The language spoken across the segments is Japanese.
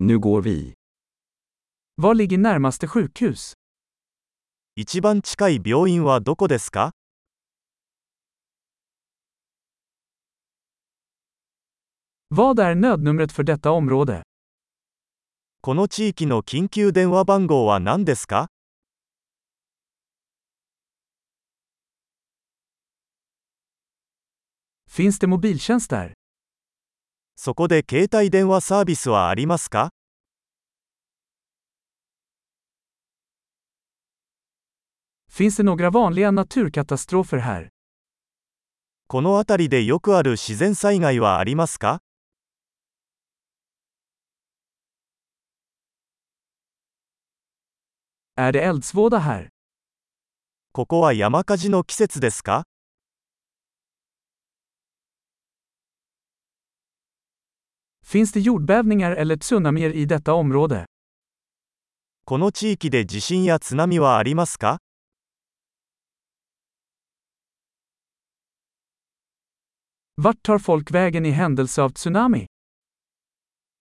Nu går vi. Var ligger närmaste sjukhus? 一番近い病院はどこですか Vad är nödnumret för detta område? この地域の緊急電話番号は何ですか Finns det mobiltjänst där? そこで携帯電話サービスはありますか？この辺りでよくある自然災害はありますか？ここは山火事の季節ですか？Finns det jordbävningar eller tsunamier i detta område? この地域で地震や津波はありますか Vart tar folk vägen i händelse av tsunami?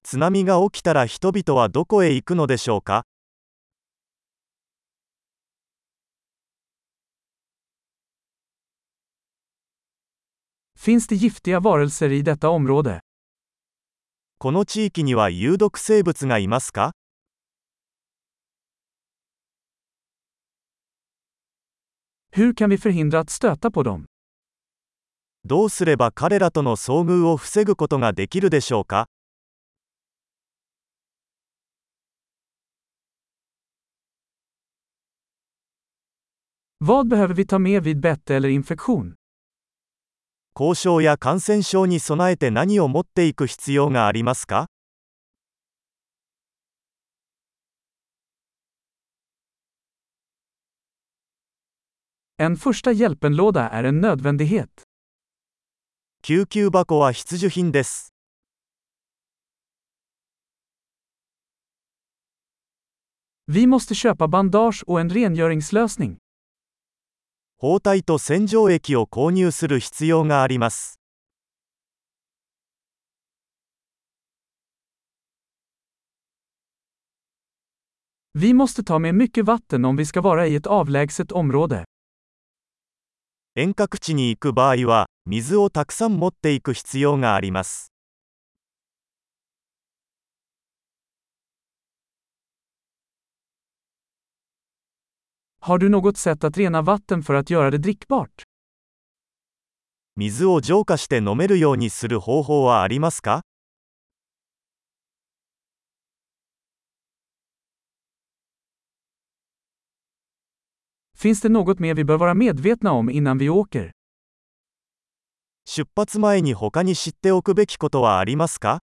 津波が起きたら人々はどこへ行くのでしょうか Finns det giftiga varelser i detta område? この地域には有毒生物がいますか?どうすれば彼らとの遭遇を防ぐことができるでしょうか?交渉や感染症に備えて何を持っていく必要がありますか.救急箱は必需品です。Vi måste köpa bandage och en rengöringslösning. 包帯と洗浄液を購入する必要があります。遠隔地に行く場合は、水をたくさん持っていく必要があります。Har du något sätt att rena vatten för att göra det drickbart? 水を浄化して飲めるようにする方法はありますか Finns det något mer vi bör vara medvetna om innan vi åker? 出発前に他に知っておくべきことはありますか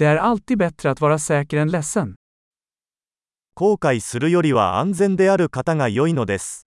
Det är alltid bättre att vara säker än ledsen. 後悔するよりは安全である方が良いのです。